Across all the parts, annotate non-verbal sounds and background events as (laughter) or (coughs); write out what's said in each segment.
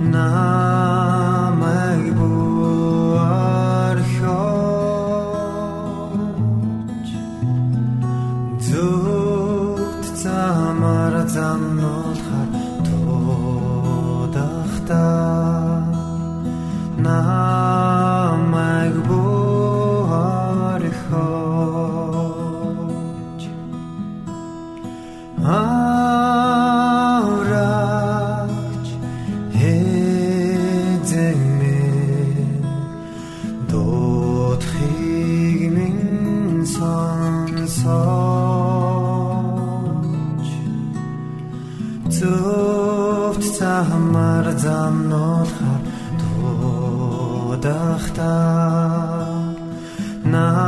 Намайг now.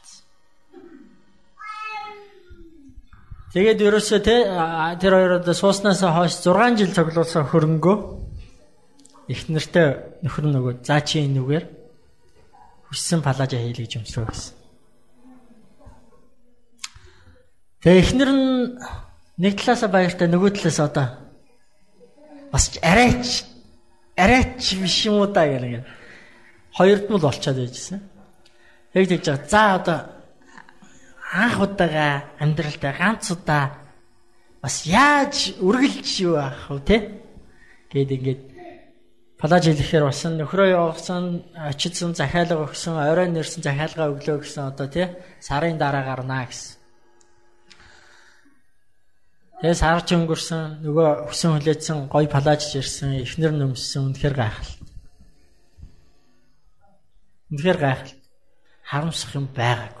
Тэгээд ерөөсөө те тэр хоёроо сууснаас хойш 6 жил цуглуулсан хөрөнгөө их нэртэй нөхөр нөгөө заа чи энүүгээр хүссэн палажа хийлээ гэж өмсрөө гэсэн. Тэгээ эхнэр нь нэг талаасаа баяртай нөгөө талаас одоо бас арайч арайч биш юм уу да гэх. Хоёрд нь л болчиход байжсэн. Яг тэгж байгаа. За одоо анх удаага амьдралдаа ганц удаа бас яаж үргэлж юу аах вэ те гээд ингээд палаж хэлэхээр басан нөхрөө явуулсан очидсан захиалга өгсөн орой нэрсэн захиалга өглөө гэсэн одоо тий сарын дараа гарнаа гэсэн. Тэгээ сар ч өнгөрсөн нөгөө хүсэн хүлээсэн гой палаж ирсэн эхнэр нөмссөн үнэхээр гайхал. Үнэхээр гайхал. Харамсах юм байгаагүй.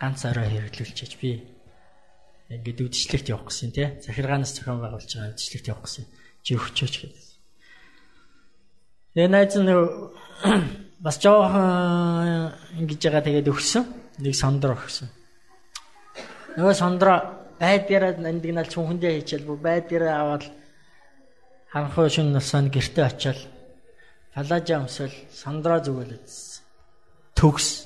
ганц орой хэрэглүүлчихэж би ингээд үдшилтэд явах гэсэн тий. Захиргаанаас зохион байгуулж байгаа үдшилтэд явах гэсэн. Чи өгчөөч гэдэг. Тэгээ найз нь (coughs) бас жоохон ингэж байгаа тэгээд өгсөн. Нэг сондро өгсөн. Нөгөө сондро байдгаараа нандинал чүнхэндээ хийчихэл бүр байдгаараа аваад ханхуу шин насанд гэрте очиад палажа өмсөл сондро зүгэлээд төгс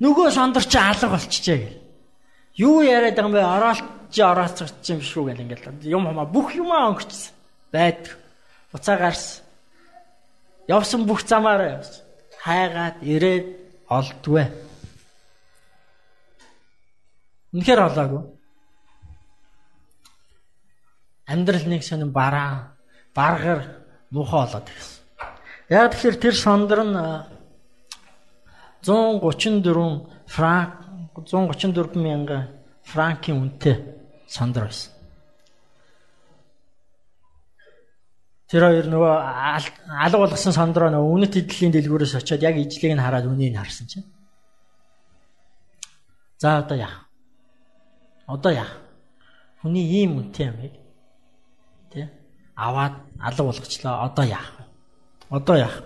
Нөгөө сондөр чи алга болчихжээ гэл. Юу яриад байгаа юм бэ? Ороолт чи орооцогч юм шүү гэл ингээл юм хамаа бүх юмаа өнгөчсөн. Байд. Буцаа гарсан. Явсан бүх замаараа явсан. Хайгаад ирээд олдгүй. Үнэхээр олоогүй. Амьдрал нэг сонин бараа, баргар, муухай болоод ирсэн. Яг тэгэхээр тэр сондор нь 134 франк 134 мянган франкийн үнэтэй сондор байсан. Тэр хоёр нөгөө алга болгосон сондроо нөгөө үнэт эдлийн дэлгүүрээс очиод яг ижлийг нь хараад үнийг харсан чинь. За одоо яах? Одоо яах? Хүний ийм үнэтэй юм яг. Тэ? Аваад алга болгочлоо. Одоо яах? Одоо яах?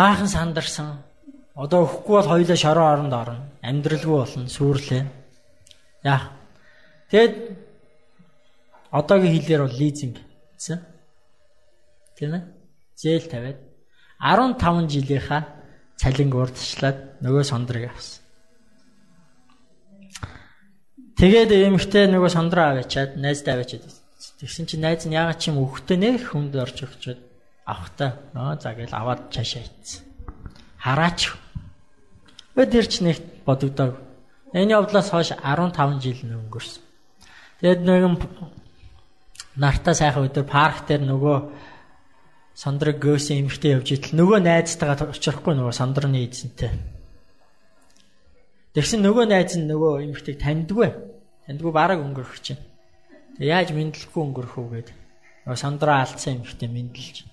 Баахан сандарсан. Одоо өхгүй бол хоёулаа шороо оронд орно. Амьдралгүй болно, сүрлээ. Яах? Тэгэд одоогийн хэлээр бол лизинг гэсэн. Тийм ээ? Зээл тавиад 15 жилийнхаа цалинг урдчлаад нөгөө сондрыг авсан. Тэгээд эмэгтэй нөгөө сондроо аваачаад найздаа аваачаад Тэгсэн чинь найз нь яагаад чим өгөхтэй нэх хүнд орж өгчөөд авахтаа нөө за гээл аваад цаашаа ийцсэн. Хараач. Өд ирч нэг бодогдоог. Энэ явдлаас хойш 15 жил өнгөрсөн. Тэгэд нэгэн нартаа сайхан өдөр парк дээр нөгөө сандраг гөөсөн эмхтэй явж итэл нөгөө найзтайгаа очихгүй нөгөө сандрны эзэнтэй. Тэгсэн нөгөө найз нь нөгөө эмхтэйг таньдгүй. Таньдгүй бараг өнгөрөх чинь. Тэг яаж мэдлэхгүй өнгөрөх үү гээд нөгөө сандраа алдсан эмхтэй мэдлж.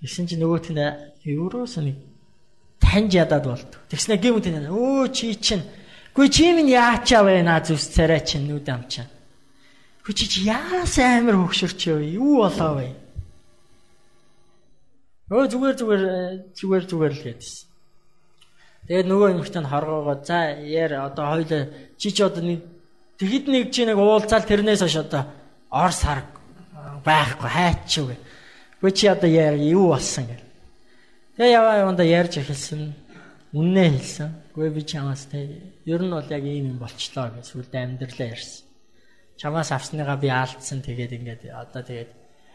Тэгсэн чинь нөгөөт нь евроос нэг таньж ядаад болд. Тэгснэ гэмт энэ өө чи чинь Гүй чи минь яачаа наа зүс царай чинь нүд амчаа. Гүй чи яас амир хөксөрч юу болоо вэ? Өө зүгээр зүгээр зүгээр зүгээр л гэдсэн. Тэгээд нөгөө эмэгтэй нь хоргоогоо за яар одоо хоёлаа чи ч одоо нэг тэгэд нэг чи нэг уулзаал тэрнээс хойш одоо ор сар байхгүй хайчих вэ. Гүй чи одоо яар юу болсон гэл. Тэгээ яваа яванда ярьж эхэлсэн. Үннээ хэлсэн. Гүй би чамаас те ер нь бол яг ийм юм болчлоо гэж сүлд амьдралаа ярьсан. Чамаас авсныгаа би аалдсан тэгээд ингээд одоо тэгээд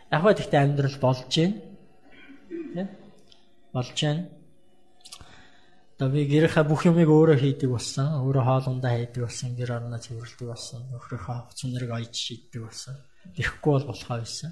яг хөө тэгтээ амьдрал болж байна. Тэ? Болж байна. Одоо би гэрийнхаа бүх юмыг өөрөө хийдэг болсон. Өөрөө хоолундаа хийдэг болсон. Гэр орноо цэвэрлэдэг болсон. Нөхрийнхөө хүчнэрийг ойж шийддэг болсон. Ирэхгүй бол болохоо байсан.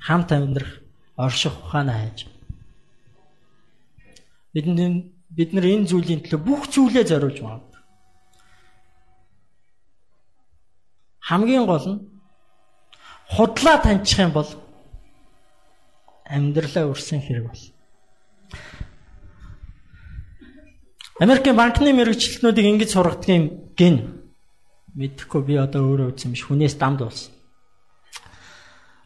хамт амьдрах орших ухаанаа хайж. Бидний бид нар энэ зүйлийн төлөө бүх зүйлээ зориулж байна. Хамгийн гол нь худлаа таньчих юм бол амьдралаа өрсөн хэрэг бол. Америкийн банкны мэрэгчлэтнүүдийг ингэж сургадгийн гин мэдхгүй би одоо өөрөө үзсэн биш хүнээс дамд болсон.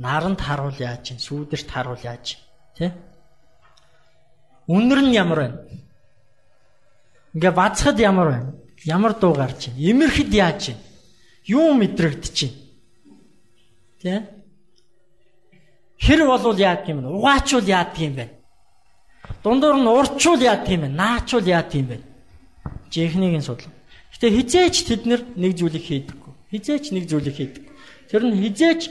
наранд харуул яаж чинь, сүүдэрт харуул яаж тий? Үнэр нь ямар байна? Ингээ бацхад ямар байна? Ямар дуу гарч байна? Имэрхэд яаж чинь? Юу мэдрэгдэж чинь? Тий? Хэр болвол яад юм бэ? Угаачвал яад юм бэ? Дундуур нь урчвал яад юм бэ? Наачвал яад юм бэ? Жихнийг нь судлаа. Гэтэ хизээч тэд нэг зүйлийг хийдэггүй. Хизээч нэг зүйлийг хийдэг. Тэр нь хизээч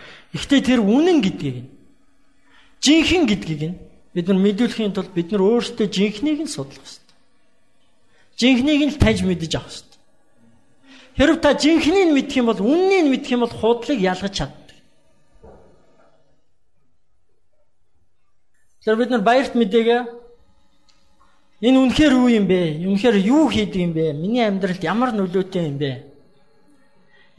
Гэхдээ тэр үнэн гэдгийг нь жинхэнэ гэдгийг нь бид нар мэдүүлэхийн тулд бид нар өөрсдөө жинхнийг нь судлах хэрэгтэй. Жинхнийг нь таньж мэдэж авах хэрэгтэй. Хэрв та жинхнийг нь мэдэх юм бол үннийг нь мэдэх юм бол худлыг ялгаж чаддаг. Тэр бид нар баярт мэдээгээ Энэ үнэхээр юу юм бэ? Үнэхээр юу хийдэг юм бэ? Миний амьдралд ямар нөлөөтэй юм бэ?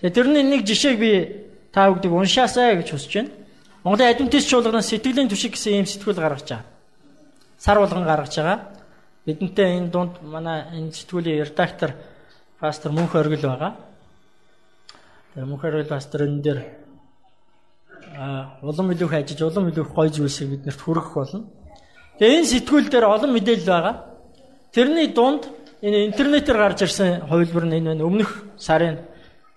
Тэгээ тэрний нэг жишээг би та бүгдийг уншаасаа гэж хүсэж байна. Монголын адвентист чуулганы сэтгэлийн түшиг гэсэн ийм сэтгүүл гаргаж байгаа. Сар болгон гаргаж байгаа. Бидэнтэй энэ дунд манай энэ сэтгүүлийн редактор пастор Мөнх Оргил байгаа. Тэр Мөнх Оргил пастор энэ дээр улам илүү хажиж улам илүү гоё зүйлсийг биднэрт хүргэх болно. Тэгээ энэ сэтгүүл дээр олон мэдээлэл байгаа. Тэрний дунд энэ интернетээр гарч ирсэн хувилбар нь энэ өмнөх сарын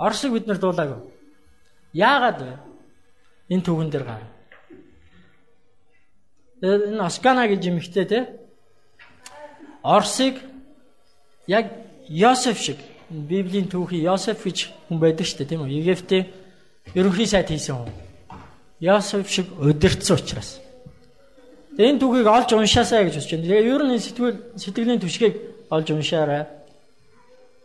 Оросыг бид нар дуулаагүй. Яагаад вэ? Энэ түүхэн дээр гар. Энэ Оскана гэж юмхтэй те. Оросыг яг Йосеф шиг Библийн түүхий Йосеф гэж хүн байдаг шүү дээ тийм үү? Египтийн ерөнхий сайд хийсэн хүн. Йосеф шиг удирдсан учраас. Энэ түүхийг олж уншаасаа гэж бодож байна. Тэгээ ер нь сэтгэл сэтгэлийн түшгийг олж уншаарай.